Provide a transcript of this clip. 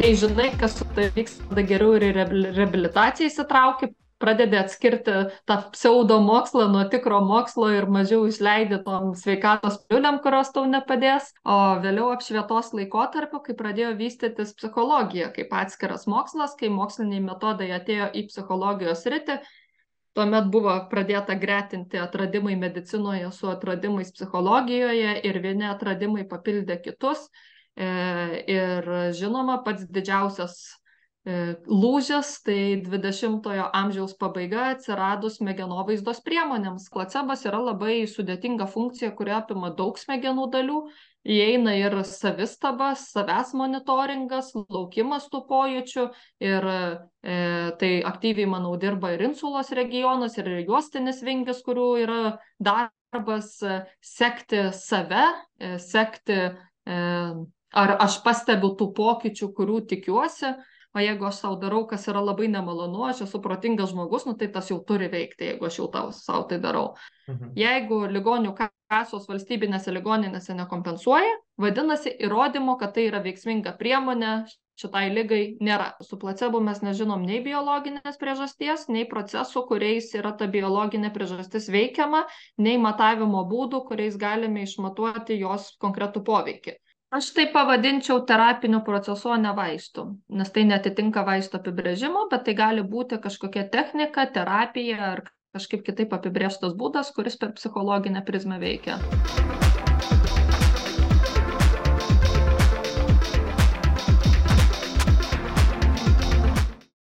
kai žinai, kas su tai vyks, tada geriau ir reabilitaciją įsitrauki, pradedi atskirti tą pseudo mokslą nuo tikro mokslo ir mažiau išleidi tom sveikatos piliuliam, kurios tau nepadės. O vėliau apšvietos laikotarpiu, kai pradėjo vystytis psichologija kaip atskiras mokslas, kai moksliniai metodai atėjo į psichologijos rytį, tuomet buvo pradėta gretinti atradimai medicinoje su atradimais psichologijoje ir vieni atradimai papildė kitus. E, ir žinoma, pats didžiausias E, lūžis tai 20-ojo amžiaus pabaiga atsiradus smegenovaizdos priemonėms. Placebas yra labai sudėtinga funkcija, kuri apima daug smegenų dalių. Įeina ir savistabas, savęs monitoringas, laukimas tų pojūčių ir e, tai aktyviai, manau, dirba ir insulos regionas, ir juostinis vingis, kurių yra darbas e, sekti save, e, sekti, e, ar aš pastebiu tų pokyčių, kurių tikiuosi o jeigu aš sau darau, kas yra labai nemalonu, aš esu protingas žmogus, nu tai tas jau turi veikti, jeigu aš jau tau savo tai darau. Mhm. Jeigu ligonių kasos valstybinėse ligoninėse nekompensuoja, vadinasi įrodymo, kad tai yra veiksminga priemonė šitai lygai nėra. Su placebo mes nežinom nei biologinės priežasties, nei procesų, kuriais yra ta biologinė priežastis veikiama, nei matavimo būdų, kuriais galime išmatuoti jos konkretų poveikį. Aš tai pavadinčiau terapiniu procesu, o ne vaistu, nes tai netitinka vaisto apibrėžimo, bet tai gali būti kažkokia technika, terapija ar kažkaip kitaip apibrėžtas būdas, kuris per psichologinę prizmę veikia.